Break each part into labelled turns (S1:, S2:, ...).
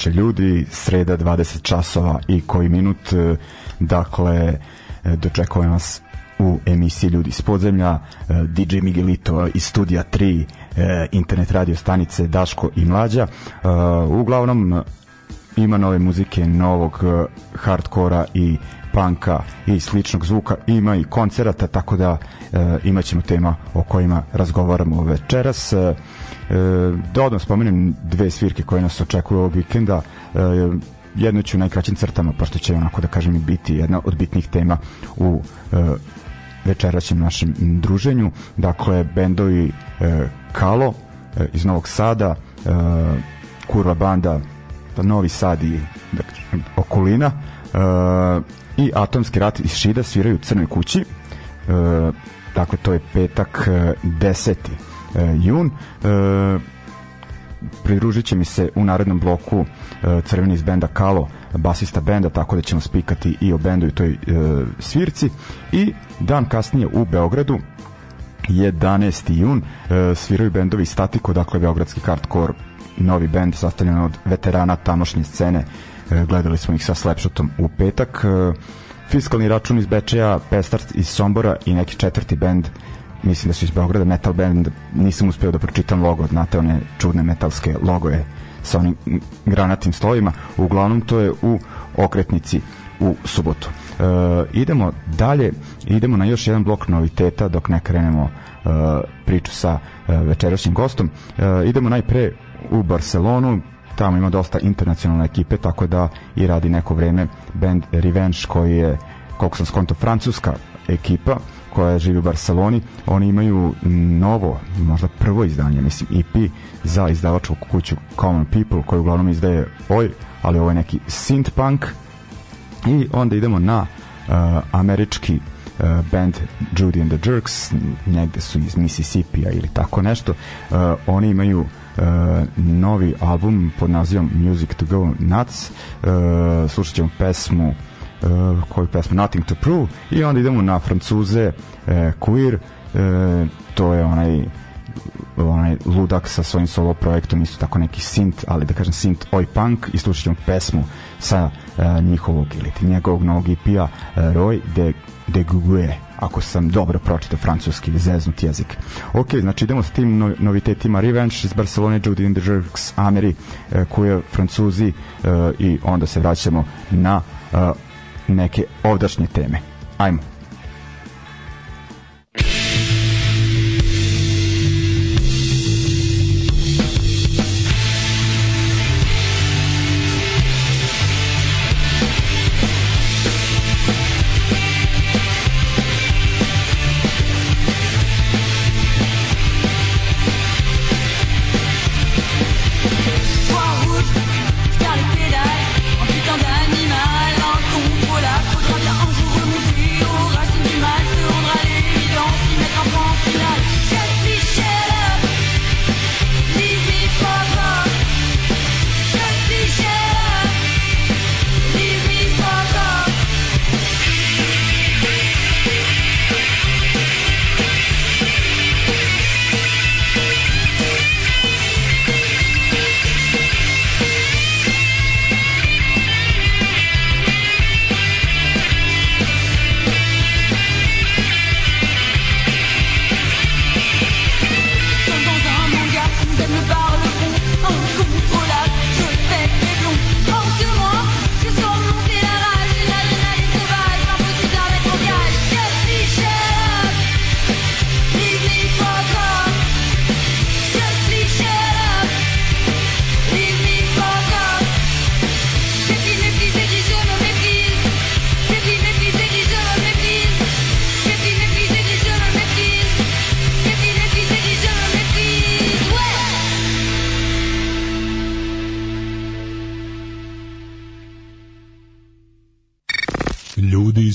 S1: Veče ljudi, sreda 20 časova i koji minut, e, dakle e, dočekujem vas u emisiji Ljudi iz podzemlja, e, DJ Miguelito iz studija 3, internet radio stanice Daško i Mlađa. Uglavnom ima nove muzike, novog hardkora i panka i sličnog zvuka, ima i koncerata, tako da imaćemo tema o kojima razgovaramo večeras. E, E, da odmah spomenem dve svirke koje nas očekuju ovog vikenda. E, jedno ću najkraćim crtama, pošto će onako da kažem i biti jedna od bitnih tema u e, večeraćem našem druženju. Dakle, bendovi e, Kalo e, iz Novog Sada, e, Kurva banda Novi Sad i da kažem, okolina e, i Atomski rat iz Šida sviraju u Crnoj kući. E, dakle, to je petak e, 10 e, jun. E, pridružit će mi se u narednom bloku e, crveni iz benda Kalo, basista benda, tako da ćemo spikati i o bendu i toj e, svirci. I dan kasnije u Beogradu 11. jun e, sviraju bendovi Statiko, dakle Beogradski hardcore novi bend sastavljen od veterana tamošnje scene e, gledali smo ih sa Slapshotom u petak. E, fiskalni račun iz Bečeja Pestart iz Sombora i neki četvrti bend. Mislim da su iz Beograda metal band nisam uspeo da pročitam logo znate one čudne metalske logoje sa onim granatim slovima uglavnom to je u okretnici u subotu. E, idemo dalje idemo na još jedan blok noviteta dok ne krenemo e, priču sa e, večerašnjim gostom. E, idemo najpre u Barcelonu tamo ima dosta internacionalne ekipe tako da i radi neko vreme band Revenge koji je koliko sam skonto francuska ekipa koja živi u Barceloni. Oni imaju novo možda prvo izdanje mislim EP za izdavačku kuću Common People koju uglavnom izdaje oj ali ovo je neki synth punk. I onda idemo na uh, američki uh, band Judy and the Jerks negde su iz Mississippi-a ili tako nešto. Uh, oni imaju uh, novi album pod nazivom Music to Go Nuts. Uh, slušat ćemo pesmu uh, koju pesmu Nothing to Prove i onda idemo na Francuze uh, Queer. Uh, to je onaj onaj ludak sa svojim solo projektom isto tako neki synth, ali da kažem synth oi punk i slušat ćemo pesmu sa uh, njihovog ili njegovog novog EP-a uh, Roy de, de Gugue ako sam dobro pročitao francuski ili zeznut jezik. Ok, znači idemo sa tim no, novitetima Revenge iz Barcelone, Judy in the Jerks, Ameri, uh, koje Francuzi uh, i onda se vraćamo na uh, neke ovdašnje teme. Ajmo.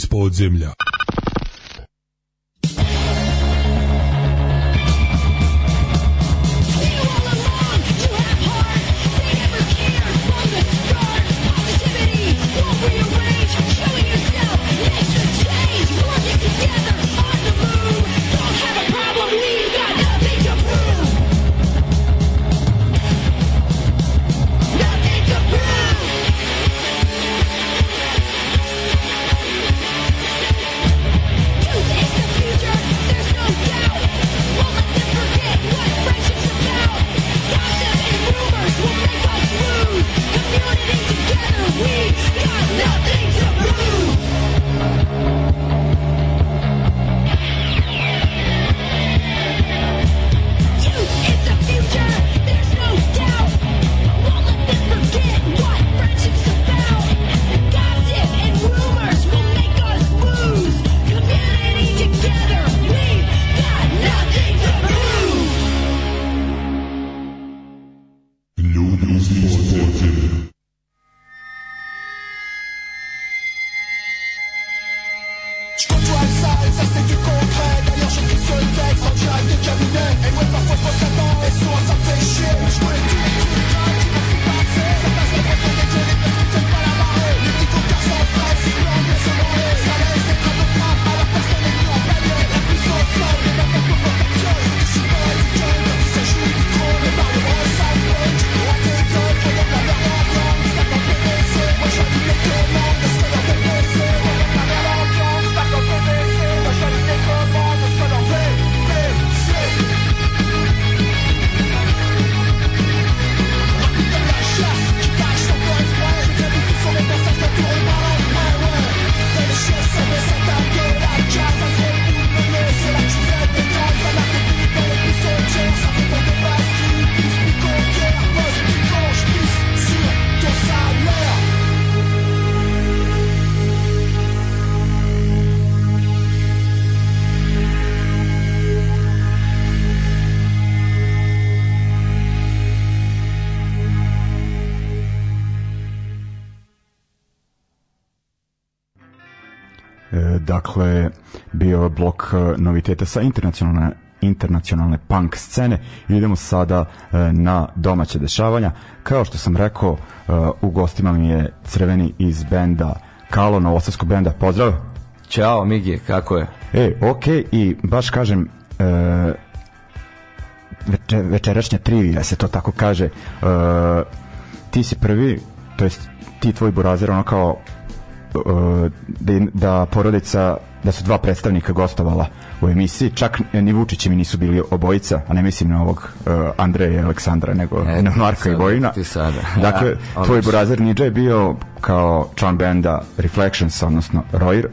S2: Podzemlja.
S1: Blok e, noviteta sa internacionalne internacionalne punk scene i idemo sada e, na domaće dešavanja. Kao što sam rekao, e, u gostima mi je Crveni iz benda Kalo, Novosadskog benda. Pozdrav!
S2: Ćao, Migi, kako je?
S1: E, ok, i baš kažem, e, veče, večerašnja trivija se to tako kaže, e, ti si prvi, to jest ti tvoj burazer, ono kao da, da porodica da su dva predstavnika gostovala u emisiji, čak ni Vučići mi nisu bili obojica, a ne mislim na ovog uh, Andreja i Aleksandra, nego e, na Marka i Vojina.
S2: Ti sada.
S1: Dakle, ja, tvoj burazer Nidža je bio kao član benda Reflections, odnosno Royer,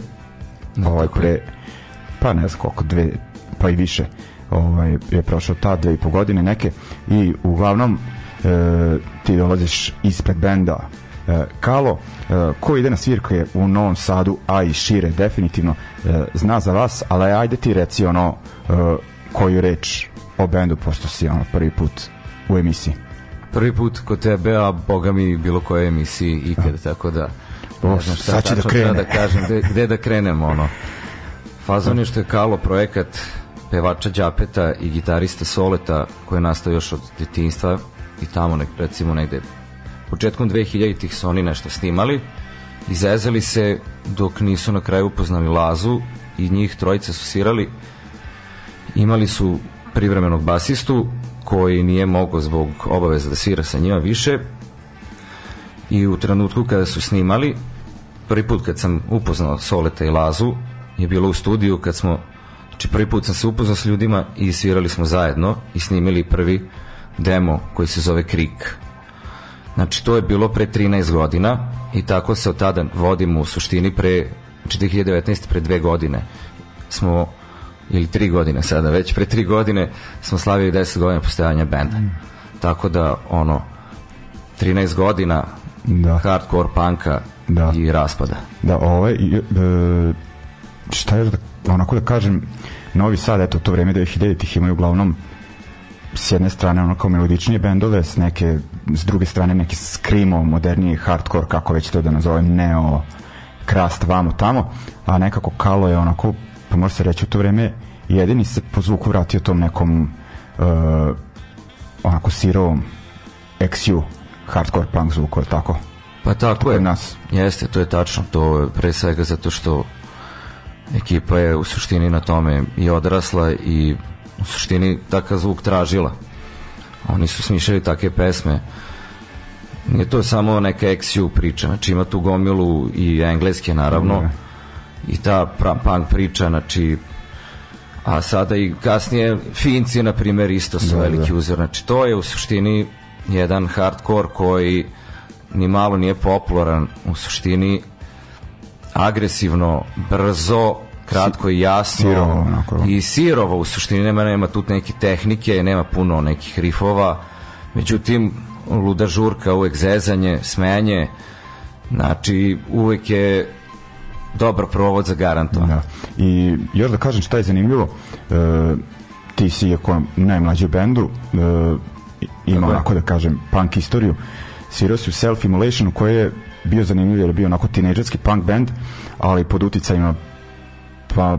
S1: no, ovaj pre, pa ne znam koliko, dve, pa i više ovaj, je prošao ta dve i po godine neke. I uglavnom e, ti dolaziš ispred benda Kalo e, ko ide na svirke u Novom Sadu a i šire definitivno e, zna za vas ali ajde ti reci ono e, koju reč o bendu pošto si ono prvi put u emisiji.
S2: Prvi put kod tebe a boga mi bilo koje emisiji ikada tako da
S1: ne znam šta sad će da krene.
S2: da kažem gde, gde da krenemo ono. Fazon je što je Kalo projekat pevača Đapeta i gitarista Soleta koji je nastao još od detinjstva i tamo nek, recimo negde početkom 2000-ih su oni nešto snimali izezali se dok nisu na kraju upoznali Lazu i njih trojice su svirali imali su privremenog basistu koji nije mogao zbog obaveza da svira sa njima više. I u trenutku kada su snimali prvi put kad sam upoznao Soleta i Lazu je bilo u studiju kad smo znači prvi put sam se upoznao s ljudima i svirali smo zajedno i snimili prvi demo koji se zove Krik znači to je bilo pre 13 godina i tako se od tada vodimo u suštini pre znači 2019 pre dve godine smo ili tri godine sada već pre tri godine smo slavili 10 godina postojanja benda mm. tako da ono 13 godina da. hardcore panka da. i raspada
S1: da ovaj e, šta je da onako da kažem Novi Sad, eto, to vreme 2000-ih imaju uglavnom s jedne strane ono kao melodičnije bendove, s neke s druge strane neki screamo, moderniji hardcore, kako već to da nazovem, neo, krast, vamo, tamo, a nekako Kalo je onako, pa može se reći u to vreme, jedini se po zvuku vratio tom nekom uh, onako sirovom XU hardcore punk zvuku, je tako?
S2: Pa tako, tako je, nas. jeste, to je tačno, to je pre svega zato što ekipa je u suštini na tome i odrasla i u suštini takav zvuk tražila. Oni su smišljali takve pesme. Nije to samo neka XU priča, znači ima tu gomilu i engleske naravno mm. i ta punk priča, znači a sada i kasnije Finci na primjer isto su da, veliki da. uzor, znači to je u suštini jedan hardcore koji ni malo nije popularan u suštini agresivno, brzo, kratko i jasno
S1: sirovo, onako.
S2: i sirovo u suštini nema, nema tu neke tehnike nema puno nekih rifova međutim luda žurka uvek zezanje, smejanje znači uvek je dobar provod za garantovan
S1: da. i još da kažem šta je zanimljivo e, ti si jako najmlađi u bendu e, ima onako da kažem punk istoriju svirao si u Self Immolation koji je bio zanimljiv jer je bio onako tinejdžerski punk band ali pod uticajima pa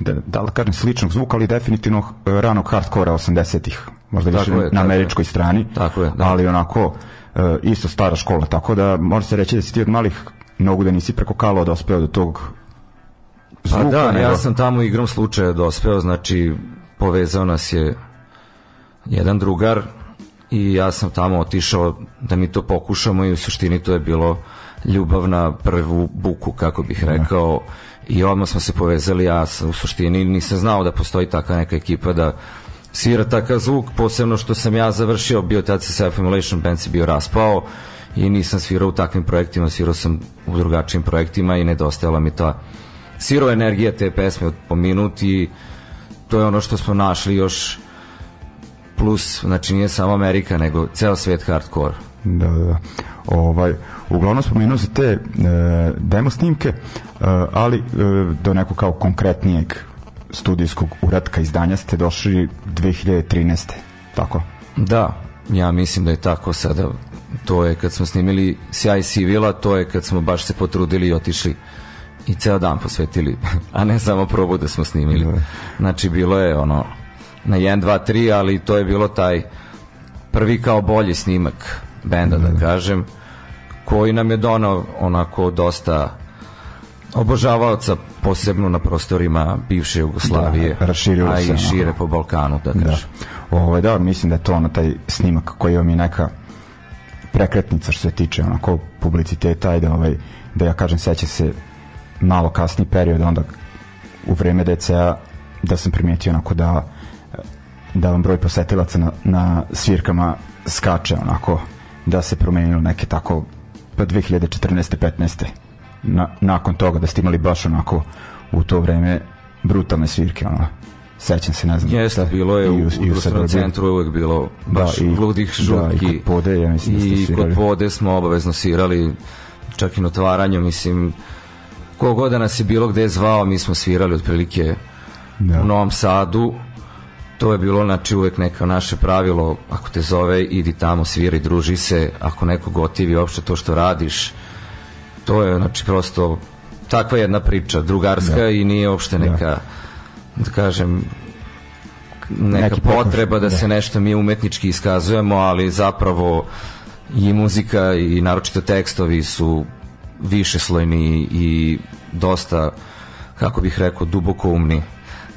S1: da, da li kažem sličnog zvuka, ali definitivno eh, ranog hardkora 80-ih, možda više je, na američkoj
S2: je.
S1: strani,
S2: tako je,
S1: da. ali onako uh, isto stara škola, tako da može se reći da si ti od malih nogu da nisi preko kalo dospeo do tog zvuka.
S2: Pa da,
S1: nego...
S2: ja sam tamo igrom slučaja dospeo, znači povezao nas je jedan drugar i ja sam tamo otišao da mi to pokušamo i u suštini to je bilo ljubav na prvu buku, kako bih da. rekao, i odmah smo se povezali, ja sam u suštini nisam znao da postoji takva neka ekipa da svira takav zvuk, posebno što sam ja završio, bio tad se Self Emulation Band se bio raspao i nisam svirao u takvim projektima, svirao sam u drugačijim projektima i nedostajala mi ta siro energija te pesme od po minut i to je ono što smo našli još plus, znači nije samo Amerika, nego ceo svet hardcore.
S1: Da, da, da. Ovaj, uglavnom spomenuo se te e, demo snimke, e, ali e, do nekog kao konkretnijeg studijskog uratka izdanja ste došli 2013. Tako?
S2: Da, ja mislim da je tako sada. To je kad smo snimili Sjaj Sivila, to je kad smo baš se potrudili i otišli i ceo dan posvetili, a ne samo probu da smo snimili. Znači, bilo je ono, na 1, 2, 3, ali to je bilo taj prvi kao bolji snimak benda, da kažem, koji nam je donao onako dosta obožavaoca posebno na prostorima bivše Jugoslavije,
S1: Da, raširio
S2: a
S1: se,
S2: i šire po Balkanu, da
S1: Da.
S2: kažem.
S1: Ovaj, da, mislim da je to ono taj snimak koji vam je neka prekretnica što se tiče onako publiciteta da, ovaj, da ja kažem seća se malo kasni period onda u vreme DC-a da sam primijetio onako da da vam broj posetilaca na, na svirkama skače onako da se promenilo neke tako pa 2014. 15. Na, nakon toga da ste imali baš onako u to vreme brutalne svirke ono sećam se ne znam
S2: Jeste, bilo je
S1: i
S2: u, u
S1: i
S2: društvenom
S1: Srbiji.
S2: centru je uvek bilo baš
S1: Da, i-
S2: ludih
S1: da,
S2: žurki.
S1: i kod Pode, ja mislim da ste
S2: I
S1: svirali.
S2: kod Pode smo obavezno svirali, čak i na otvaranju, mislim, kogoda nas je bilo gde zvao, mi smo svirali otprilike
S1: Da.
S2: u Novom Sadu, to je bilo znači uvek neka naše pravilo ako te zove idi tamo sviri druži se ako neko gotivi uopšte to što radiš to je znači prosto takva jedna priča drugarska
S1: Da.
S2: i nije uopšte neka da kažem neka
S1: Neki
S2: potreba da,
S1: da.
S2: se nešto mi umetnički iskazujemo ali zapravo i muzika i naročito tekstovi su višeslojni i dosta kako bih rekao duboko umni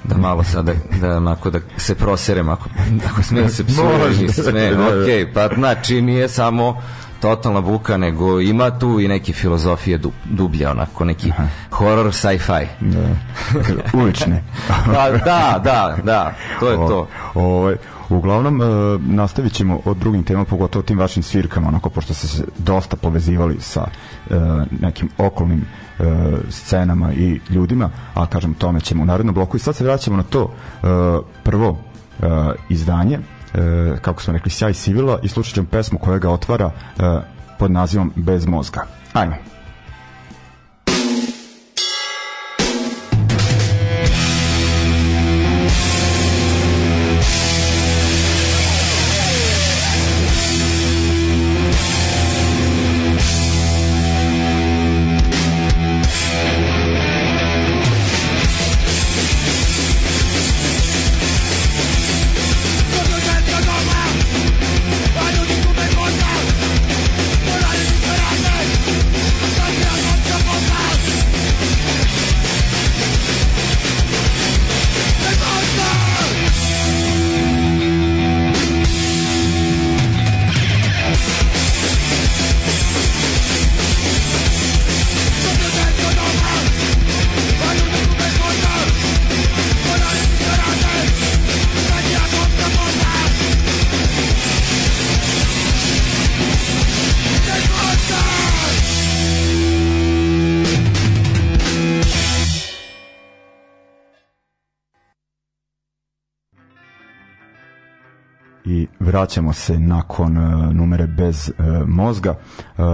S2: da malo sada da onako da se proserem ako, ako smijem se psujem
S1: Može.
S2: sve,
S1: Da, da.
S2: ok, pa znači nije samo totalna buka, nego ima tu i neke filozofije du, dublje, onako neki horror sci-fi.
S1: Da. Ulične.
S2: Pa da, da, da, to je to.
S1: O, ovaj, uglavnom, e, nastavit ćemo od drugim tema, pogotovo tim vašim svirkama, onako, pošto ste se dosta povezivali sa e, nekim okolnim e, scenama i ljudima, a kažem, tome ćemo u narednom bloku. I sad se vraćamo na to e, prvo e, izdanje, e, kako smo rekli, Sjaj Sivila i slušat ćemo pesmu koja ga otvara e, pod nazivom Bez mozga. Ajmo. Vraćamo se nakon uh, numere bez uh, mozga. Uh,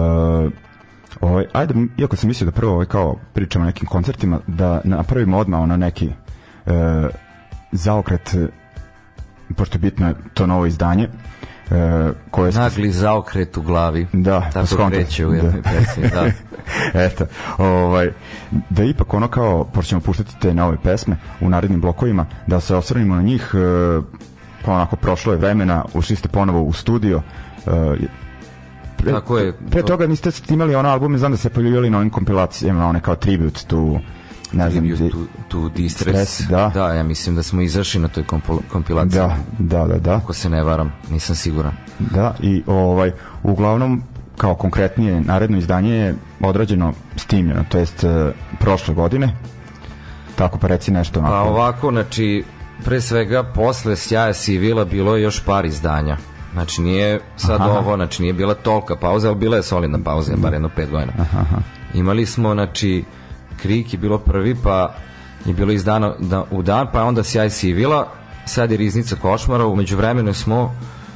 S1: ovaj, ajde, iako sam mislio da prvo ovaj, kao pričamo o nekim koncertima, da napravimo odmah ono neki uh, zaokret, pošto je bitno to novo izdanje, uh, koje
S2: Nagli zaokret u glavi.
S1: Da,
S2: Tako
S1: skonto.
S2: kreće u jednoj
S1: Da.
S2: pesmi, da.
S1: Eto, ovaj, da ipak ono kao, pošto ćemo puštati te nove pesme u narednim blokovima, da se osvrnimo na njih, e, pa onako prošlo je vremena, ušli ste ponovo u studio, e, pre,
S2: Tako je.
S1: Pre toga niste imali ono albume, znam da se pojavljivali na ovim kompilacijama, one kao tribute tu, ne znam,
S2: Tribute
S1: di-
S2: to, to Distress.
S1: Stres, da.
S2: da, ja mislim da smo izašli na toj kompil- kompilaciji.
S1: da, da, da, da.
S2: Ako se ne varam, nisam siguran.
S1: Da, i ovaj, uglavnom, kao konkretnije, naredno izdanje je odrađeno snimljeno, to jest e, prošle godine. Tako pa reci nešto
S2: Pa
S1: onako.
S2: ovako, znači, pre svega, posle Sjaja Sivila bilo je još par izdanja. Znači, nije sad
S1: Aha.
S2: ovo, znači, nije bila tolika pauza, ali bila je solidna pauza, bar jedno pet godina. Imali smo, znači, Krik je bilo prvi, pa je bilo izdano da, u dan, pa onda Sjaj Sivila, sad je Riznica Košmara, umeđu vremenu smo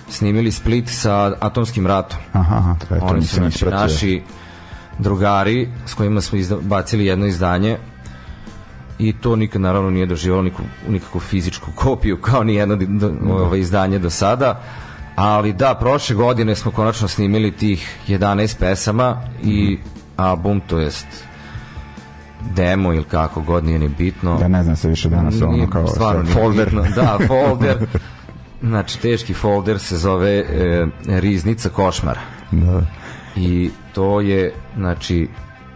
S2: snimili Split sa Atomskim ratom.
S1: Aha, aha, to, je, to
S2: Oni su znači, naši drugari s kojima smo izda, bacili jedno izdanje i to nikad naravno nije doživalo nikakvu, nikakvu fizičku kopiju kao ni jedno do, ovaj, izdanje do sada ali da, prošle godine smo konačno snimili tih 11 pesama i album, to jest demo ili kako god nije ni bitno.
S1: Da ne znam se više danas
S2: Nije-
S1: ono kao
S2: stvarno
S1: folder.
S2: bitno. Da, folder. Znači, teški folder se zove e, Riznica košmara.
S1: Da.
S2: I to je, znači,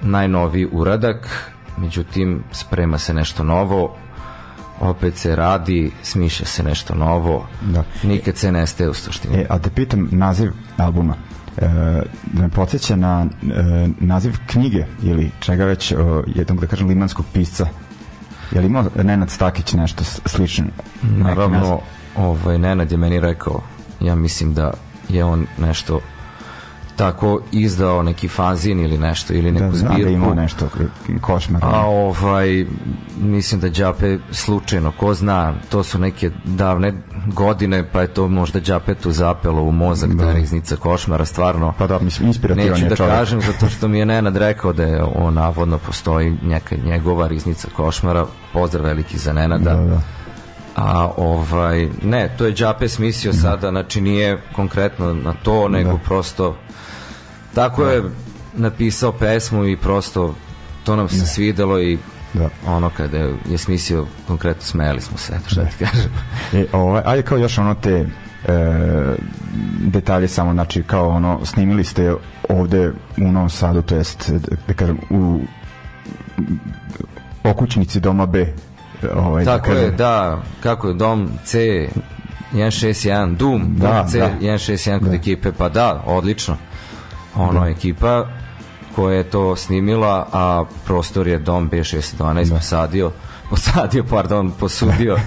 S2: najnoviji uradak, međutim, sprema se nešto novo, opet se radi, smišlja se nešto novo,
S1: Da.
S2: nikad se nestaje u suštini.
S1: E, a te pitam naziv albuma. E, da me podsjeća na e, naziv knjige ili čega već o, jednog da kažem limanskog pisca je li imao Nenad Stakić nešto slično?
S2: Naravno, ovaj, Nenad je meni rekao, ja mislim da je on nešto tako izdao neki fanzin ili nešto ili neku
S1: da, znam da je imao
S2: zbirku
S1: nešto košmar
S2: a ovaj mislim da Đape slučajno ko zna to su neke davne godine pa je to možda Đapetu zapelo u mozak da,
S1: Da.
S2: je riznica košmara stvarno.
S1: Pa da mislim inspirativan
S2: Neću
S1: je
S2: da
S1: čovjek.
S2: kažem zato što mi je Nenad rekao da je on navodno postoji neka njegova riznica košmara. Pozdrav veliki za Nenada.
S1: Da, da.
S2: A ovaj ne, to je Đape smislio sada, znači nije konkretno na to, nego
S1: Da.
S2: prosto tako je napisao pesmu i prosto to nam se svidelo i
S1: Da.
S2: ono kada je, je smislio konkretno smejali smo se, eto šta ti kažem.
S1: E, ovaj, ajde kao još ono te e, detalje samo, znači kao ono snimili ste ovde u Novom Sadu, to jest da, da kažem u okućnici doma B ovaj,
S2: Tako
S1: da
S2: je, da, kako je dom C 161, Doom,
S1: Da,
S2: C
S1: da.
S2: 161 kod
S1: Da.
S2: ekipe, pa da, odlično. Ono,
S1: Da.
S2: ekipa koja je to snimila, a prostor je dom B612
S1: Da.
S2: posadio, posadio, pardon, posudio.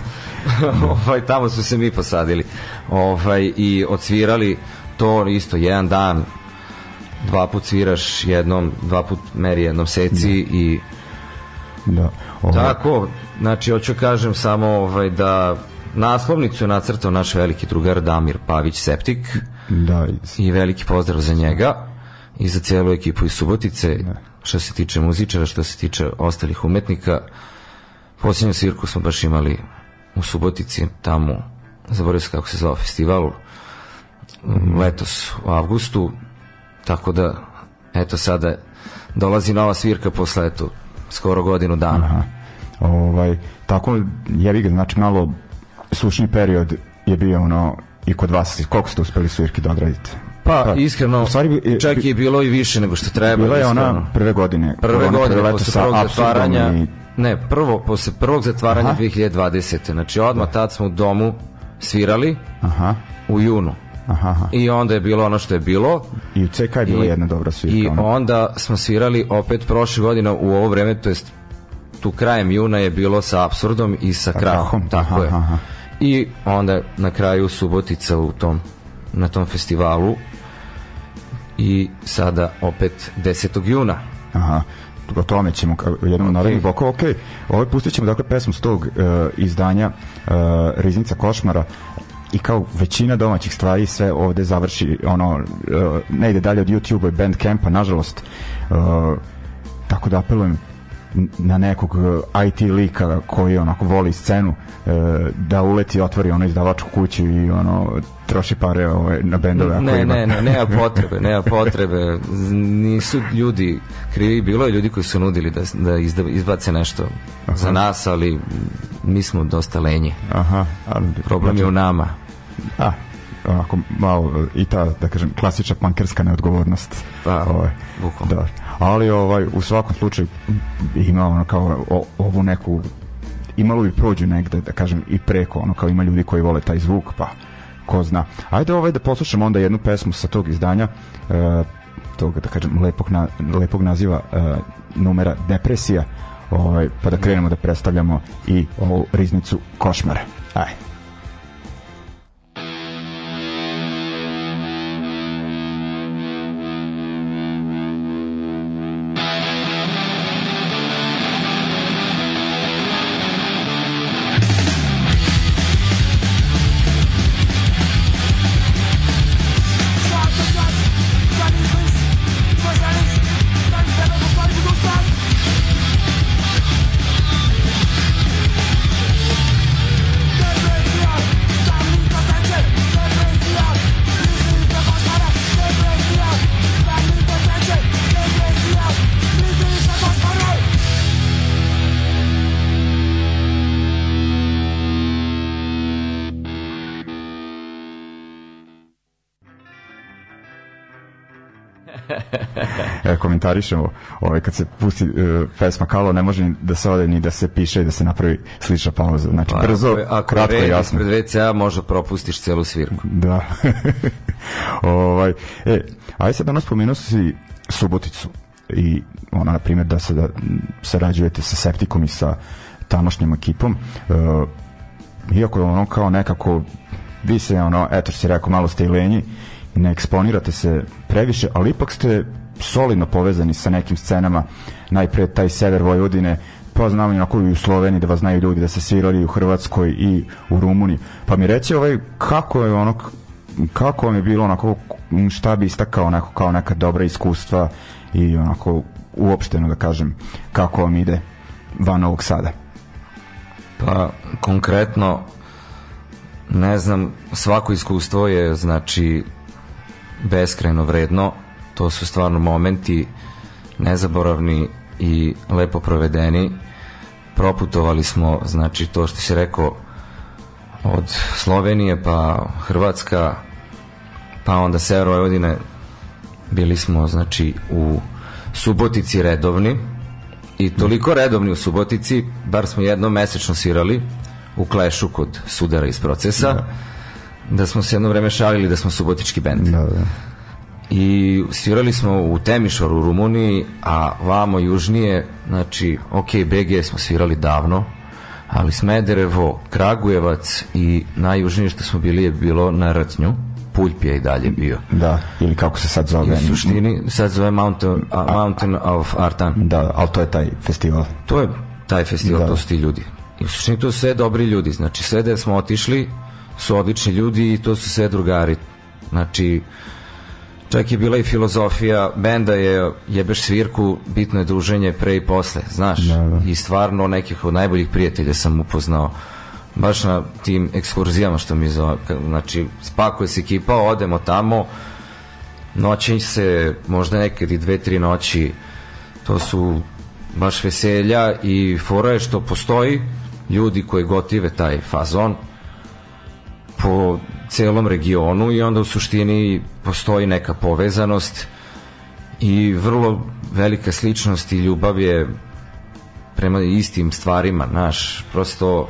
S2: ovaj, tamo su se mi posadili. Ovaj, I odsvirali to isto jedan dan, dva put sviraš jednom, dva put meri jednom seci i
S1: da, ovaj,
S2: tako, znači hoću kažem samo ovaj da naslovnicu je nacrtao naš veliki drugar Damir Pavić Septik
S1: da,
S2: i veliki pozdrav za njega i za celu ekipu iz Subotice što se tiče muzičara, što se tiče ostalih umetnika. Posljednju svirku smo baš imali u Subotici tamo, zaboravio se kako se zvao festival letos u avgustu tako da eto sada dolazi nova svirka posle eto skoro godinu dana.
S1: Aha. Ovaj, tako, jebi ga, znači malo sušni period je bio ono i kod vas, koliko ste uspeli svirki da odradite?
S2: Pa, iskreno,
S1: u stvari,
S2: čak je bilo i više nego što treba.
S1: Bila je ona
S2: iskreno.
S1: prve godine.
S2: prve godine
S1: leto
S2: posle prvog zatvaranja
S1: i-
S2: ne, prvo posle prvog zatvaranja
S1: Aha.
S2: 2020. Znači odmah tad smo u domu svirali
S1: Aha,
S2: u junu.
S1: aha, aha.
S2: I onda je bilo ono što je bilo.
S1: I u CK je bila jedna dobra svirka.
S2: I onda smo svirali opet prošle godine u ovo vreme, to jest tu krajem juna je bilo sa Absurdom i sa Krahom,
S1: Krahom,
S2: tako
S1: aha,
S2: je.
S1: aha.
S2: I onda na kraju Subotica u tom na tom festivalu i sada opet 10. juna.
S1: Aha, o tome ćemo jednom okay. narednih blokova. Ok, ovaj pustit ćemo dakle pesmu s tog uh, izdanja uh, Riznica košmara i kao većina domaćih stvari sve ovde završi ono uh, ne ide dalje od YouTube-a i Bandcampa nažalost uh, tako da apelujem na nekog uh, IT lika koji onako voli scenu uh, da uleti i otvori ono izdavačku kuću i ono troši pare ovaj, na bendove ako
S2: Ne,
S1: ima.
S2: ne, ne, nema potrebe, nema potrebe. Nisu ljudi krivi, bilo je ljudi koji su nudili da, da izda, izbace nešto za nas, ali mi smo dosta lenji.
S1: Aha, ali,
S2: Problem je u nama.
S1: A, onako malo i ta, da kažem, klasična pankerska neodgovornost.
S2: Pa,
S1: ovaj,
S2: bukvalno.
S1: da. Ali ovaj, u svakom slučaju ima ono kao o, ovu neku imalo bi prođu negde, da kažem, i preko, ono kao ima ljudi koji vole taj zvuk, pa ko zna. Ajde ovaj da poslušamo onda jednu pesmu sa tog izdanja, e, tog, da kažem, lepog, na, lepog naziva e, numera Depresija, ovaj, pa da krenemo da predstavljamo i ovu riznicu košmara. Ajde. Komentarišemo ovaj, kad se pusti uh, pesma Kalo ne može ni da se ode ni da se piše i da se napravi slična pauza znači
S2: Pa,
S1: brzo,
S2: ako ako
S1: kratko i jasno
S2: ispred WC-a možda propustiš celu svirku.
S1: Da. ovaj, e, ajde sad danas spomenuo si Suboticu i ona, na primjer, da se da sarađujete sa Septikom i sa tamošnjom ekipom. E, iako je ono kao nekako vi se ono, eto što si rekao, malo ste i lenji ne eksponirate se previše, ali ipak ste solidno povezani sa nekim scenama, najpre taj sever Vojvodine, pa znam onako i u Sloveniji da vas znaju ljudi da se svirali u Hrvatskoj i u Rumuniji. Pa mi reći ovaj, kako je ono, kako vam je bilo onako, šta bi istakao onako kao neka dobra iskustva i onako uopšteno da kažem kako vam ide van ovog sada.
S2: Pa konkretno ne znam, svako iskustvo je znači beskrajno vredno. To su stvarno momenti nezaboravni i lepo provedeni. Proputovali smo, znači to što si rekao od Slovenije pa Hrvatska pa onda Sever Vojvodine bili smo znači u Subotici redovni i toliko redovni u Subotici bar smo jednom mesečno svirali u klešu kod sudara iz procesa da, smo se jedno vreme šalili da smo subotički bend
S1: Da, da.
S2: I svirali smo u Temišvaru u Rumuniji, a vamo južnije, znači, ok, BG smo svirali davno, ali Smederevo, Kragujevac i najjužnije što smo bili je bilo na Ratnju, Puljp je i dalje bio.
S1: Da, ili kako se sad
S2: I
S1: zove.
S2: u suštini sad zove Mountain, a, Mountain of Artan.
S1: Da, ali to je taj festival.
S2: To je taj festival,
S1: Da.
S2: to su ti ljudi. I u suštini to su sve dobri ljudi. Znači sve da smo otišli su odlični ljudi i to su sve drugari. Znači čak je bila i filozofija benda je jebeš svirku, bitno je druženje pre i posle, znaš.
S1: Da, da.
S2: I stvarno nekih od najboljih prijatelja sam upoznao baš na tim ekskurzijama što mi zove. Znači, spakuje se ekipa, odemo tamo, noći se, možda nekad i dve, tri noći, to su baš veselja i fora je što postoji ljudi koji gotive taj fazon po celom regionu i onda u suštini postoji neka povezanost i vrlo velika sličnost i ljubav je prema istim stvarima, naš, prosto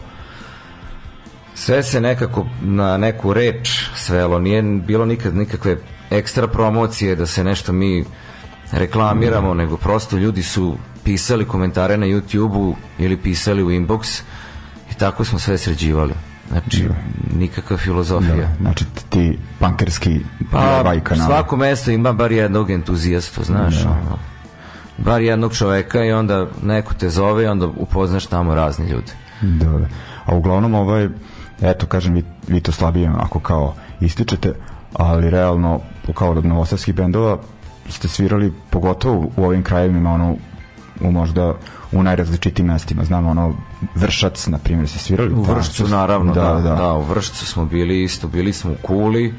S2: sve se nekako na neku reč svelo, nije bilo nikad nikakve ekstra promocije da se nešto mi reklamiramo, nego prosto ljudi su pisali komentare na YouTube-u ili pisali u inbox i tako smo sve sređivali. Znači, nikakva filozofija.
S1: Da, znači ti pankerski
S2: Pa,
S1: vaj kanala.
S2: svako mesto ima bar jednog entuzijastu, znaš,
S1: Da.
S2: ono. bar jednog čoveka i onda neko te zove i onda upoznaš tamo razne ljude.
S1: Da, da. A uglavnom ovaj, eto kažem, vi, vi to slabije ako kao ističete, ali realno kao od novosadskih bendova ste svirali pogotovo u ovim krajevima ono u možda u najrazličitijim mestima znamo ono Vršac na primjer se svirali
S2: U Vršcu naravno, da, da,
S1: da.
S2: u Vršcu smo bili isto, bili smo u Kuli.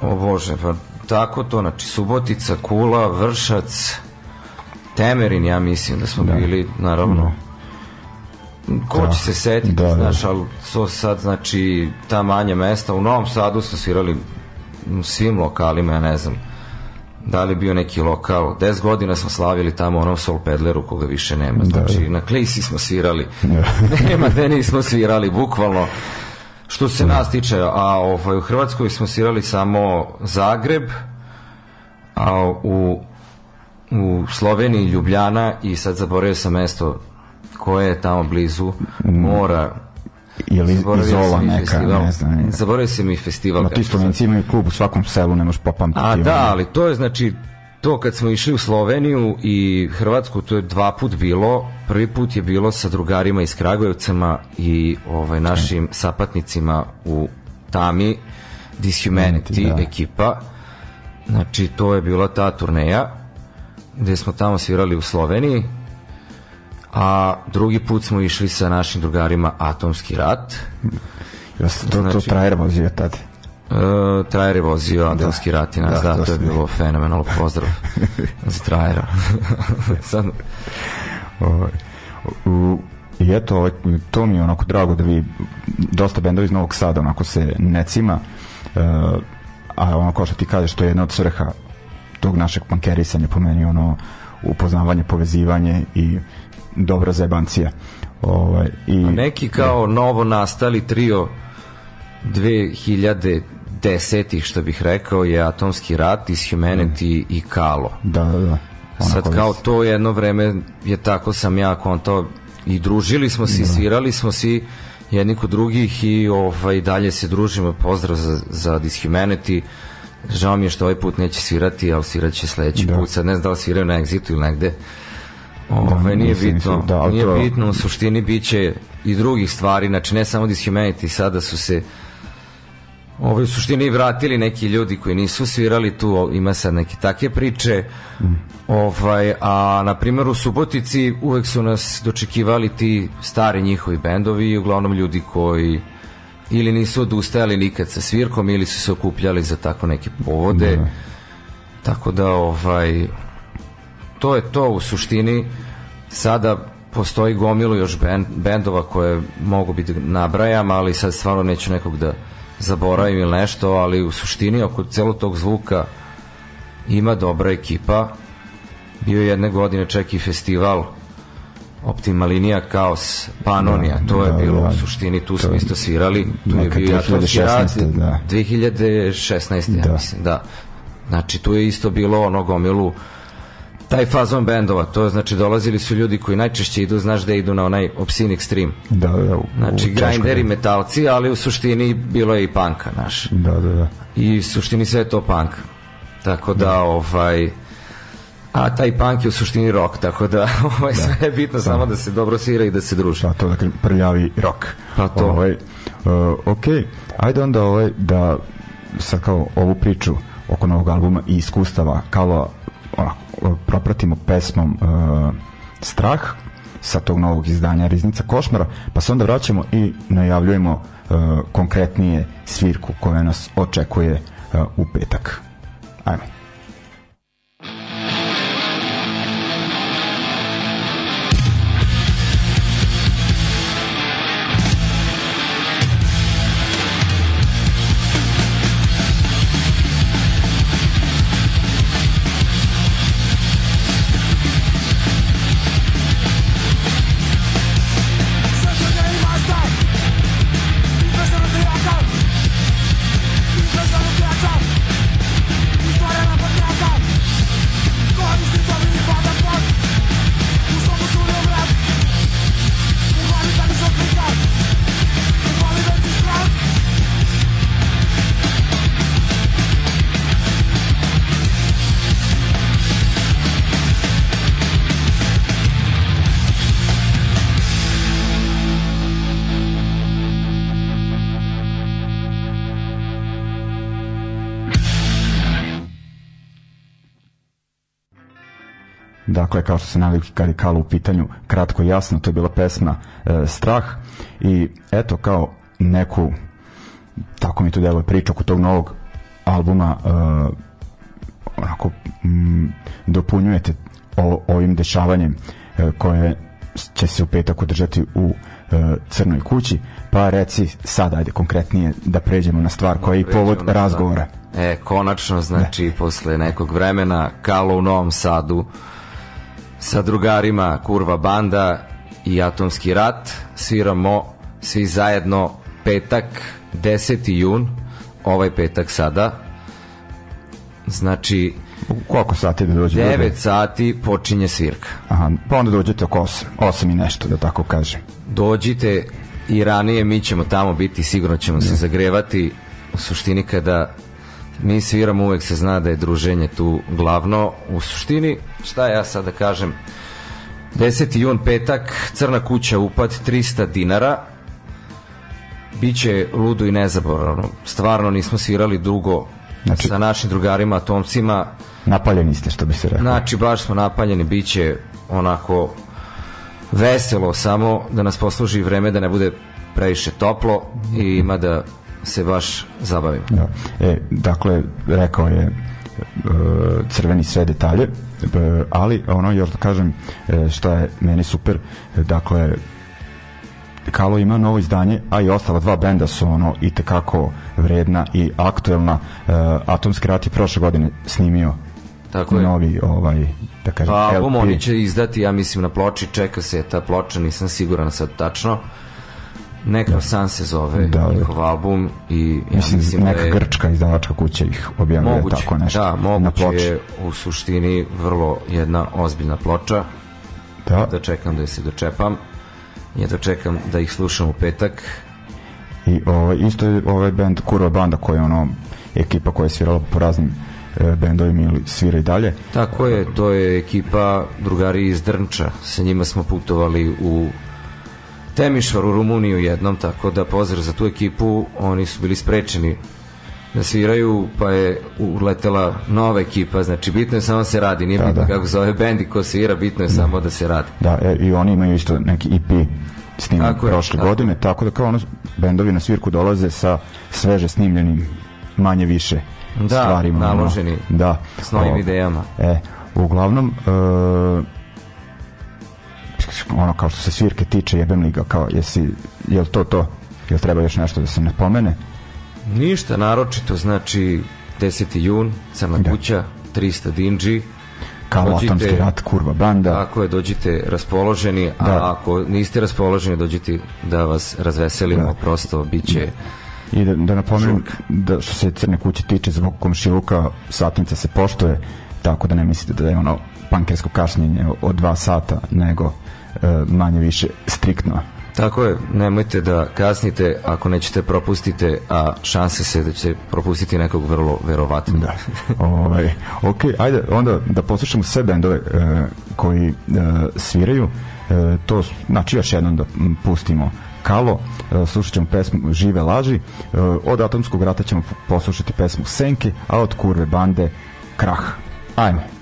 S2: O Bože, pa tako to, znači Subotica, Kula, Vršac, Temerin, ja mislim da smo bili, naravno. Ko
S1: Da.
S2: će se setiti,
S1: Da, da.
S2: znaš, ali to sad, znači, ta manja mesta, u Novom Sadu smo svirali u svim lokalima, ja ne znam, da li je bio neki lokal, 10 godina smo slavili tamo onom Soul Pedleru koga više nema, znači
S1: da.
S2: na Klisi smo svirali, nema gde nismo svirali, bukvalno, što se nas tiče, a ovaj, u Hrvatskoj smo svirali samo Zagreb, a u, u Sloveniji Ljubljana i sad zaboravio sam mesto koje je tamo blizu mora
S1: ili Izola neka,
S2: festival.
S1: ne znam. nije.
S2: Zaboravio sam i festival. Kako
S1: ti Slovenci imaju klub u svakom selu, ne možeš popamtiti.
S2: A da, ali to je znači to kad smo išli u Sloveniju i Hrvatsku, to je dva put bilo. Prvi put je bilo sa drugarima iz Kragujevcama i ovaj našim sapatnicima u Tami Dishumanity
S1: Da.
S2: ekipa. Znači to je bila ta turneja gde smo tamo svirali u Sloveniji. A drugi put smo išli sa našim drugarima Atomski rat.
S1: Se to, to
S2: znači-
S1: trajer vozio tad.
S2: E, Trajer je vozio Atomski rat i nas,
S1: da,
S2: da,
S1: to
S2: to je bilo fenomenalno pozdrav za Trajera. Sad,
S1: Ovaj, u, I eto, ovaj, to mi je onako drago da vi dosta bendova iz Novog Sada onako se necima uh, a ono kao što ti kažeš to je jedna od svrha tog našeg pankerisanja po meni ono upoznavanje, povezivanje i dobra zebancija. Ovaj, i,
S2: Neki kao novo nastali trio 2010-ih, što bih rekao, je Atomski rat, Humanity i Kalo.
S1: Da, da, da.
S2: Sad kao to jedno vreme je tako sam ja konto i družili smo se, da. svirali smo svi jedni kod drugih i ovaj, dalje se družimo. Pozdrav za, za Dishumanity. Žao mi je što ovaj put neće svirati, ali svirat će sledeći da. put. Sad ne znam da li sviraju na Exitu ili negde. Ove, da, nije bitno, da, nije to... bitno, u suštini biće i drugih stvari, znači ne samo Dishumanity, sada su se Ove, u suštini vratili neki ljudi koji nisu svirali tu, ima sad neke takve priče. Mm. Ovaj, a na primjer u Subotici uvek su nas dočekivali ti stari njihovi bendovi, uglavnom ljudi koji ili nisu odustajali nikad sa svirkom ili su se okupljali za tako neke povode. Mm. Tako da ovaj to je to u suštini sada postoji gomilu još bend, bendova koje mogu biti nabrajam, ali sad stvarno neću nekog da zaboravim ili nešto, ali u suštini oko celog tog zvuka ima dobra ekipa. Bio je jedne godine čak i festival Optima linija Kaos Panonija, da, to je da, bilo da, u suštini, tu smo isto svirali, tu je bio Atomski rad da. 2016. Da. ja mislim, da. Znači tu je isto bilo ono gomilu taj fazon bendova, to znači dolazili su ljudi koji najčešće idu, znaš da idu na onaj Obscene Extreme.
S1: Da, da. U,
S2: znači grinderi, da. metalci, ali u suštini bilo je i panka, naš.
S1: Da, da, da.
S2: I u suštini sve je to punk. Tako da, da. ovaj a taj punk je u suštini rock, tako da ovaj, da. sve je bitno da. samo da se dobro svira i da se druži.
S1: Pa to, dakle, prljavi rock.
S2: Pa to.
S1: Ovaj, uh, ok, ajde onda ovaj, da sad kao ovu priču oko novog albuma i iskustava kao onako, propratimo pesmom uh, Strah sa tog novog izdanja Riznica Košmara, pa se onda vraćamo i najavljujemo uh, konkretnije svirku koja nas očekuje uh, u petak. Ajmo. Dakle, kao što se naviki kad je Kalo u pitanju, kratko i jasno, to je bila pesma e, Strah i eto kao neku tako mi to deluje priča oko tog novog albuma e, onako m, dopunjujete o, ovim dešavanjem e, koje će se u petak održati u e, Crnoj kući, pa reci sad, ajde konkretnije da pređemo na stvar koja je i povod razgovora.
S2: E, konačno, znači, ne. posle nekog vremena, Kalo u Novom Sadu sa drugarima Kurva Banda i Atomski rat sviramo svi zajedno petak 10. jun ovaj petak sada znači
S1: u koliko sati da dođe?
S2: 9 sati počinje svirka.
S1: Aha, pa onda dođete oko 8, 8 i nešto, da tako kažem.
S2: Dođite i ranije mi ćemo tamo biti, sigurno ćemo se da. zagrevati. U suštini kada mi sviramo uvek se zna da je druženje tu glavno. U suštini šta ja sad da kažem? 10. jun petak Crna kuća upad 300 dinara. Biće ludo i nezaboravno. Stvarno nismo svirali dugo znači, sa našim drugarima atomcima.
S1: Napaljeni ste što bi se rekao
S2: znači baš smo napaljeni. Biće onako veselo samo da nas posluži vreme da ne bude previše toplo i ima da se baš zabavim.
S1: Da. E, dakle, rekao je e, crveni sve detalje, e, ali ono još da kažem e, šta je meni super, dakle Kalo ima novo izdanje, a i ostala dva benda su ono i tekako vredna i aktuelna. Atomski rat je prošle godine snimio
S2: Tako je.
S1: novi ovaj da kažem
S2: Pa
S1: LP.
S2: oni će izdati, ja mislim, na ploči, čeka se ta ploča, nisam siguran sad tačno. Neka san se zove
S1: Da, da.
S2: njihov album i ja
S1: mislim,
S2: mislim,
S1: neka
S2: da je
S1: grčka izdavačka kuća ih objavljuje
S2: moguće,
S1: tako nešto
S2: da,
S1: na
S2: moguće
S1: ploči.
S2: je u suštini vrlo jedna ozbiljna ploča
S1: Da,
S2: da čekam da je se dočepam ja dočekam da ih slušam u petak
S1: i ovaj, isto je ovaj band Kurva Banda koja je ono ekipa koja je svirala po raznim e, bendovima ili svira i dalje.
S2: Tako je, to je ekipa drugari iz Drnča. Sa njima smo putovali u Temišvar u Rumuniju jednom, tako da pozdrav za tu ekipu, oni su bili sprečeni da sviraju, pa je uletela nova ekipa, znači bitno je samo da se radi, nije
S1: Da,
S2: bitno
S1: da.
S2: kako zove bend i ko svira, bitno je samo da se radi.
S1: Da, e, i oni imaju isto neki EP
S2: Tako je,
S1: prošle
S2: tako.
S1: godine, tako da kao ono bendovi na svirku dolaze sa sveže snimljenim manje više
S2: Da,
S1: stvarima. ono.
S2: naloženi
S1: da,
S2: s novim
S1: O,
S2: idejama.
S1: E, uglavnom e, ono kao što se svirke tiče jebem li ga kao jesi, jel to to jel treba još nešto da se ne pomene
S2: Ništa naročito, znači 10. jun, Crna
S1: Da.
S2: kuća, 300 dinđi,
S1: kao
S2: Dođite-
S1: atomski rat kurva banda
S2: Tako je, dođite raspoloženi, a
S1: Da.
S2: ako niste raspoloženi, dođite da vas razveselimo,
S1: Da.
S2: prosto bit će...
S1: I da, da napomenem da što se crne kuće tiče zbog komšiluka satnica se poštuje tako da ne mislite da je ono pankersko kašnjenje od dva sata nego manje više striktno
S2: Tako je, nemojte da kasnite, ako nećete propustite, a šanse se da ćete propustiti nekog vrlo verovatno.
S1: Da. ovaj, ok, ajde onda da poslušamo sve bendove e, koji e, sviraju. E, to, znači još jednom da pustimo Kalo, e, slušat ćemo pesmu Žive laži, e, od Atomskog rata ćemo poslušati pesmu Senke, a od Kurve bande Krah. Ajmo.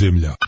S3: Ljudi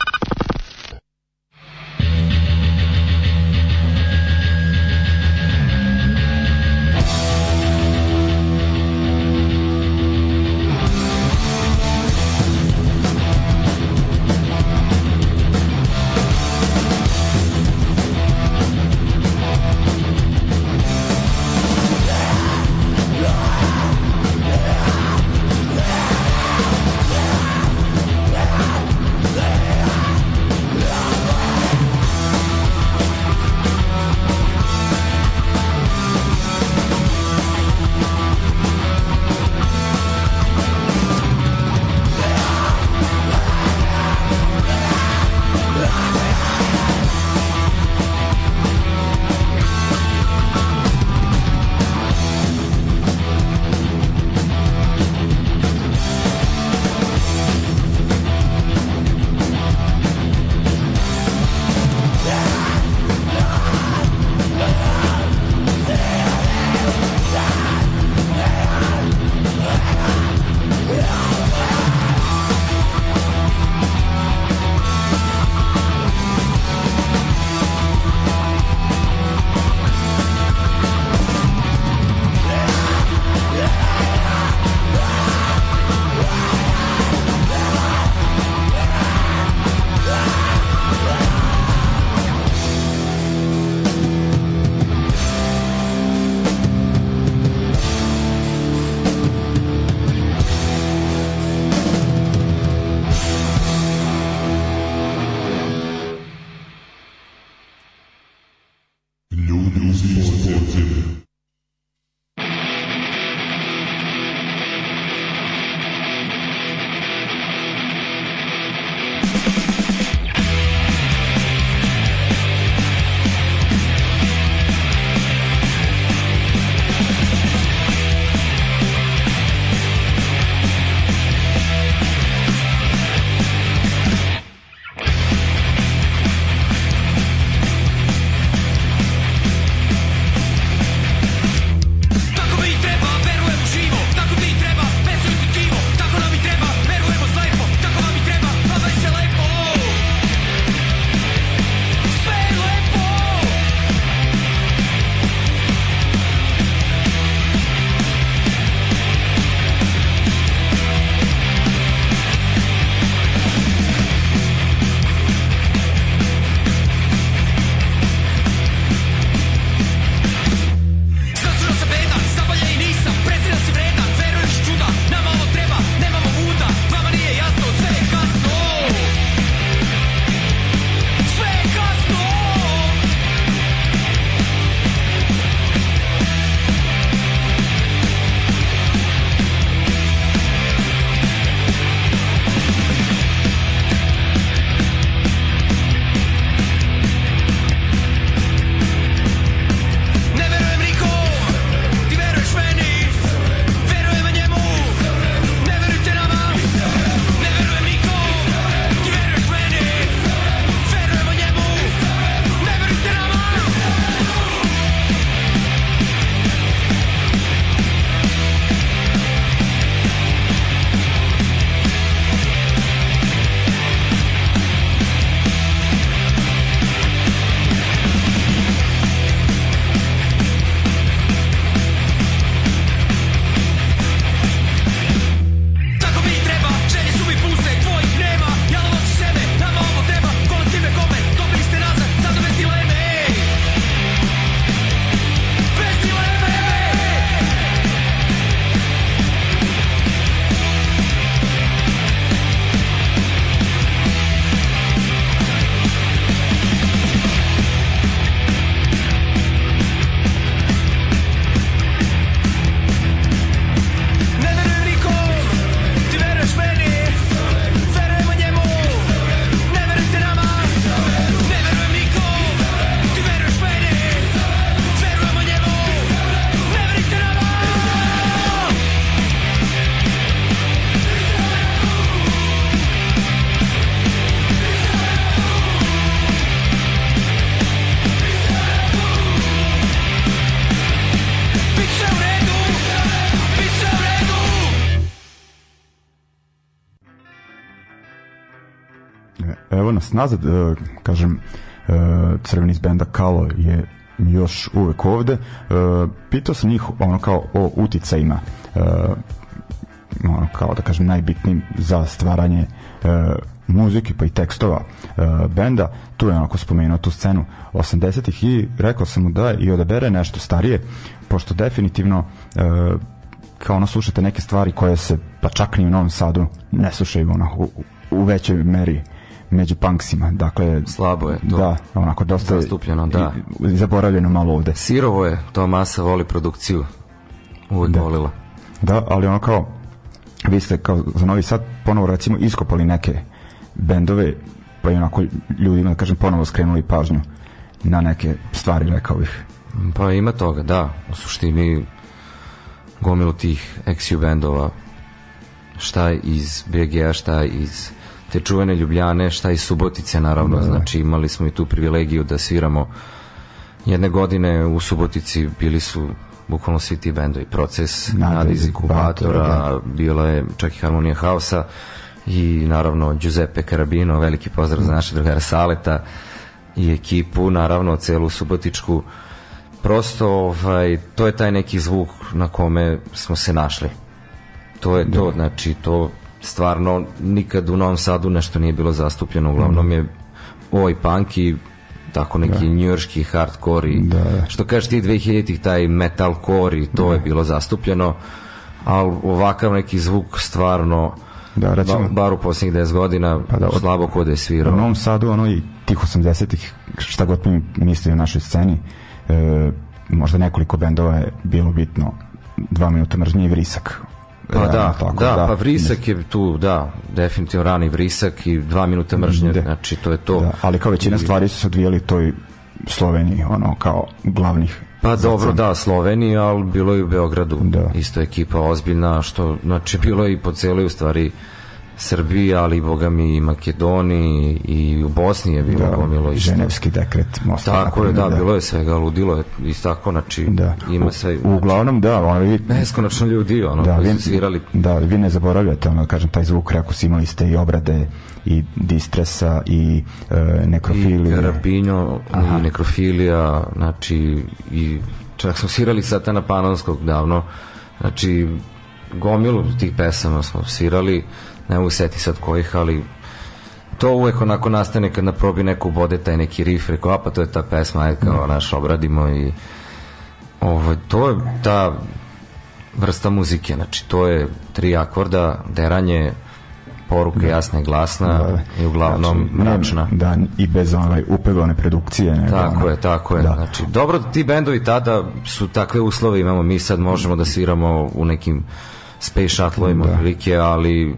S1: nazad, e, kažem, e, crveni iz benda Kalo je još uvek ovde. E, pitao sam njih ono kao o uticajima ono kao da kažem najbitnijim za stvaranje muzike pa i tekstova benda tu je onako spomenuo tu scenu 80-ih i rekao sam mu da i odabere nešto starije pošto definitivno kao ono slušate neke stvari koje se pa čak ni u Novom Sadu ne slušaju ono, u, u većoj meri među punksima dakle
S2: Slabo je to.
S1: da onako dosta
S2: Zastupljeno, da.
S1: i, zaboravljeno malo ovde
S2: Sirovo je, to masa voli produkciju. Uvek
S1: Da.
S2: volila.
S1: Da, ali ono kao vi ste kao za Novi Sad ponovo recimo iskopali neke bendove pa i onako ljudima da kažem ponovo skrenuli pažnju na neke stvari rekao bih
S2: Pa ima toga, da. U suštini gomilu tih ex bendova šta iz BG-a, šta iz te čuvene Ljubljane, šta iz Subotice naravno, da, znači imali smo i tu privilegiju da sviramo jedne godine u Subotici. Bili su bukvalno svi ti bendovi, proces
S1: Nada
S2: Nada
S1: iz
S2: iz
S1: inkubatora,
S2: inkubatora, bila je čak i Harmonija Hausa i naravno Giuseppe Carabino, veliki pozdrav za naše drugara Saleta i ekipu, naravno celu Subotičku. Prosto ovaj, to je taj neki zvuk na kome smo se našli. To je to, znači to stvarno nikad u Novom Sadu nešto nije bilo zastupljeno, uglavnom je oj punk i tako neki da. njujorski hardcore i
S1: Da, da.
S2: što kažeš ti 2000-ih taj metalcore i to je bilo zastupljeno ali ovakav neki zvuk stvarno
S1: Da, recimo-
S2: ba, bar u posljednjih 10 godina
S1: Pa da, od-
S2: slabo kod je
S1: u
S2: svirao
S1: Novom Sadu ono i tih 80-ih šta god mi misli o našoj sceni e, možda nekoliko bendova je bilo bitno dva minuta mržnje i vrisak
S2: Pa
S1: Realno
S2: da,
S1: tako,
S2: da, pa Vrisak je tu, da, definitivno rani Vrisak i dva minuta mržnje,
S1: Da.
S2: znači to je to.
S1: da, ali kao većina stvari su se odvijeli toj Sloveniji ono kao glavnih
S2: Pa dobro, da, Slovenija, ali bilo je u Beogradu.
S1: Da.
S2: Isto ekipa ozbiljna, što, znači, bilo je i po celoj, u stvari, Srbiji, ali, boga mi, i Makedoniji i u Bosni je bilo
S1: da,
S2: gomilo isto.
S1: ženevski dekret Mosta,
S2: Tako je, da,
S1: naprimjer,
S2: bilo je svega, ludilo je i tako, znači,
S1: da.
S2: ima sve,
S1: U, uglavnom da, ono vi
S2: beskonačno ljudi, ono,
S1: da,
S2: koji
S1: vi,
S2: su svirali
S1: da, vi ne zaboravljate, ono, kažem, taj zvuk, rekao si, imali ste i obrade i distresa i e,
S2: i
S1: nekrofilije.
S2: Karapinjo i nekrofilija znači i čak smo svirali Satana Panonskog davno znači gomilu tih pesama smo svirali ne mogu seti sad kojih ali to uvek onako nastane kad na probi neko ubode taj neki riff rekao a pa to je ta pesma ajde kao naš obradimo i ovo, to je ta vrsta muzike znači to je tri akorda deranje poruka jasna i glasna i uglavnom
S1: Znači,
S2: mračna
S1: Da, i bez ovaj, upevane produkcije. Nego,
S2: Tako
S1: ono,
S2: je, tako je.
S1: Da.
S2: Znači, dobro, ti bendovi tada su takve uslove imamo, mi sad možemo da sviramo u nekim space shuttle-ovima
S1: Da.
S2: otprilike, ali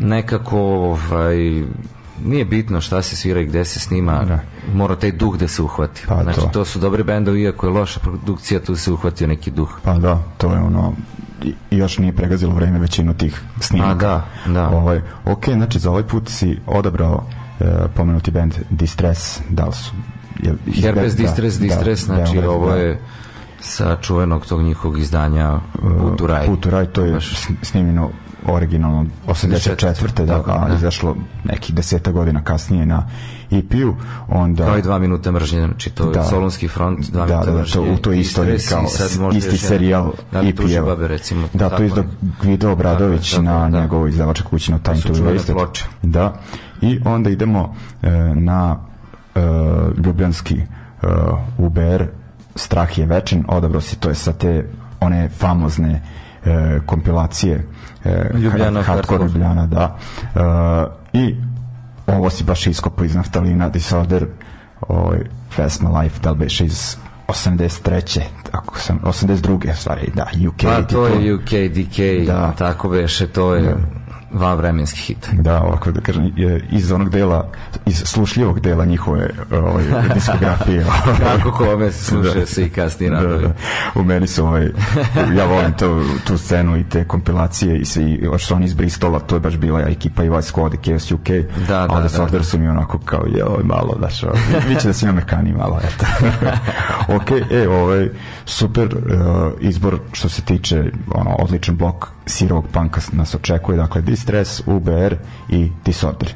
S2: nekako ovaj, nije bitno šta se svira i gde se snima,
S1: Da.
S2: mora taj duh da se uhvati.
S1: Pa
S2: znači,
S1: to.
S2: to. su dobri bendovi, iako je loša produkcija, tu se uhvatio neki duh.
S1: Pa da, to je ono još nije pregazilo vreme većinu tih snimaka.
S2: A, da, da.
S1: Ovaj, ok, znači za ovaj put si odabrao e, pomenuti band Distress, da li su? Je,
S2: Herpes
S1: da,
S2: Distress,
S1: da,
S2: Distress, znači
S1: Beograd,
S2: ovo
S1: da.
S2: je sa čuvenog tog njihovog izdanja Put u raj.
S1: Put u raj, to je
S2: Baš.
S1: snimljeno originalno 84. da,
S2: Tako,
S1: a
S2: da.
S1: izašlo nekih deseta godina kasnije na EP-u, onda...
S2: Kao i dva minuta mržnje, znači to je
S1: Da.
S2: Solunski front, dva
S1: da,
S2: minuta
S1: da,
S2: mržnje.
S1: to, u toj
S2: i
S1: istoriji kao isti serijal
S2: Da
S1: EP-eva.
S2: babe, recimo.
S1: Da, to je izdao. Gvido Obradović
S2: Tako tako
S1: na
S2: da.
S1: njegovoj izdavačkoj kući na Time to
S2: čuvene
S1: Waste.
S2: ploče.
S1: Da, i onda idemo e, na e, ljubljanski e, UBR Strah je večen, odabrao si to je sa te one famozne e, kompilacije e,
S2: Ljubljana,
S1: hard- hardcore. Ljubljana, da. E, I ovo si baš iskopo iz naftalina Disorder ovaj, Fesma Life, da li beše iz 83. Ako sam, 82. u stvari, da, UK.
S2: Pa to je UK, DK,
S1: Da.
S2: tako beše, to je van vremenski hit.
S1: Da, ovako da kažem, je iz onog dela, iz slušljivog dela njihove ovaj, diskografije.
S2: Kako kome se sluša se i kasnije
S1: da,
S2: radovi.
S1: da. U meni su ovaj, ja volim to, tu scenu i te kompilacije i svi, su oni iz Bristola, to je baš bila ekipa i Vice Squad i Chaos UK,
S2: Da,
S1: a
S2: da,
S1: onda
S2: da,
S1: Sorder
S2: da.
S1: su mi onako kao, joj, malo, daš, ovaj, vi će da si Amerikani malo, eto. ok, e, ovaj, super uh, izbor što se tiče, ono, odličan blok sirovog panka nas očekuje, dakle, Distress, UBR i Disorder.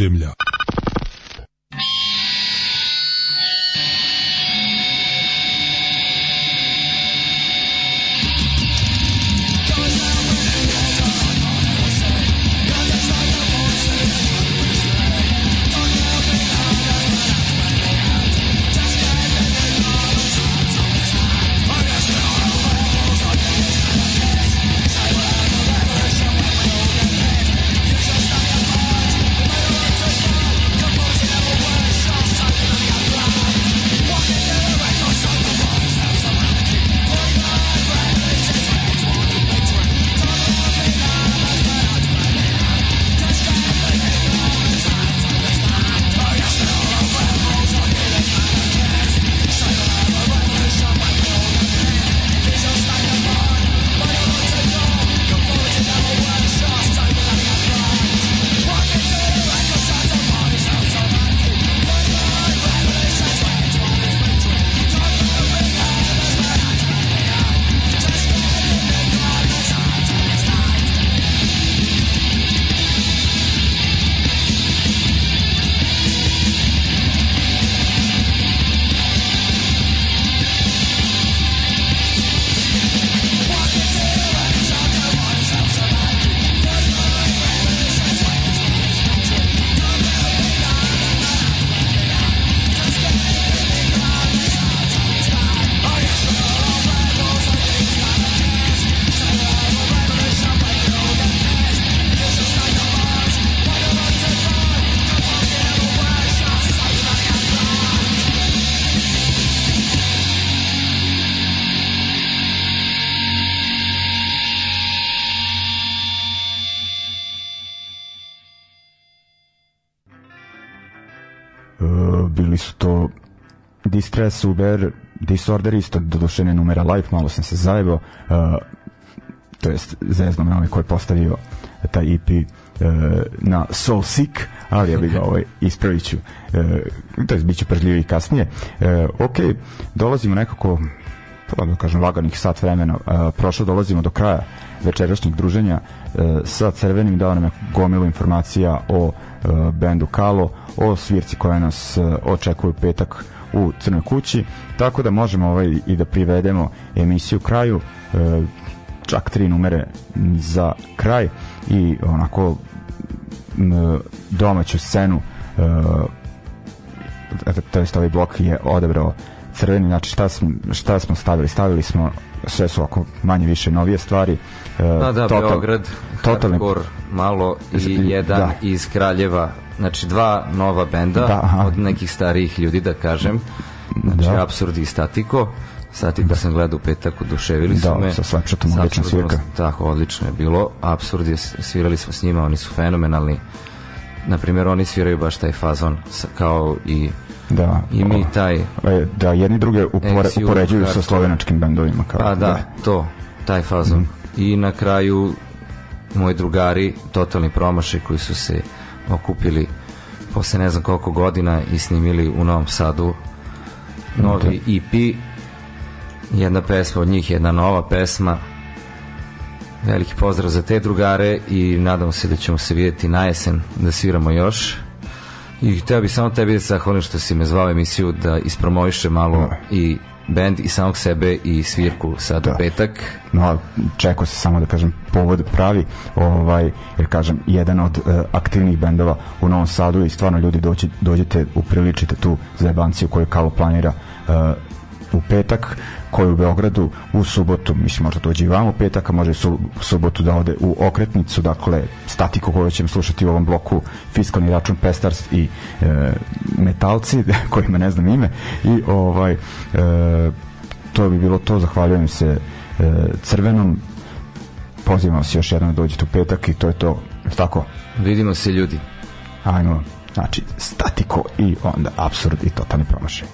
S3: Podzemlja.
S1: Distress, Uber, Disorder isto, doduše ne numera live, malo sam se zajebao, uh, to jest zezno me ovaj ko je postavio taj EP uh, na Soul Sick, ali ja bih ga ovaj, ispravit ću, uh, to jest bit ću pažljiviji kasnije. Uh, ok, dolazimo nekako pa da kažem laganih sat vremena uh, prošlo dolazimo do kraja večerašnjeg druženja uh, sa Crvenim dao nam je gomilu informacija o uh, bendu Kalo o svirci koja nas uh, očekuje u petak u Crnoj kući tako da možemo ovaj i da privedemo emisiju kraju uh, čak tri numere za kraj i onako m, domaću scenu uh, to jest ovaj blok je odebrao crveni, znači šta smo, šta smo stavili? Stavili smo sve su oko manje više novije stvari.
S2: Uh, da, da, total, Beograd, totalni, hardcore, malo i jedan da. iz Kraljeva, znači dva nova benda da, aha. od nekih starijih ljudi, da kažem. Znači, da. Absurd i Statiko. Statiko da. sam gledao u petak, oduševili
S1: da,
S2: su me.
S1: Da, sa Slapšatom odlična svirka.
S2: Tako, odlično je bilo. Absurd je, svirali smo s njima, oni su fenomenalni. Naprimjer, oni sviraju baš taj fazon kao i
S1: Da.
S2: I mi taj...
S1: E, da, jedni druge upore, upoređuju sa slovenačkim bendovima. Kao,
S2: pa da, da, to, taj fazon. Mm. I na kraju moji drugari, totalni promašaj koji su se okupili posle ne znam koliko godina i snimili u Novom Sadu novi da. EP jedna pesma od njih, jedna nova pesma veliki pozdrav za te drugare i nadamo se da ćemo se vidjeti na jesen da sviramo još I hteo bih samo tebi da se zahvalim što si me zvao emisiju da ispromoviše malo. Da. i bend i samog sebe i svirku sad da. petak.
S1: No, čekao se samo da kažem povod pravi, ovaj, jer kažem, jedan od uh, aktivnih bendova u Novom Sadu i stvarno ljudi dođi, dođete, upriličite tu zajebanciju koju Kalo planira uh, u petak koji u Beogradu u subotu, mislim možda dođe i vam u petak, a može su, u subotu da ode u okretnicu, dakle statiku koju ćemo slušati u ovom bloku fiskalni račun Pestars i e, metalci, kojima ne znam ime i ovaj e, to bi bilo to, zahvaljujem se e, crvenom pozivam se još jednom da dođete u petak i to je to, tako?
S2: Vidimo se ljudi.
S1: Ajmo, znači statiko i onda absurd i totalni promašaj.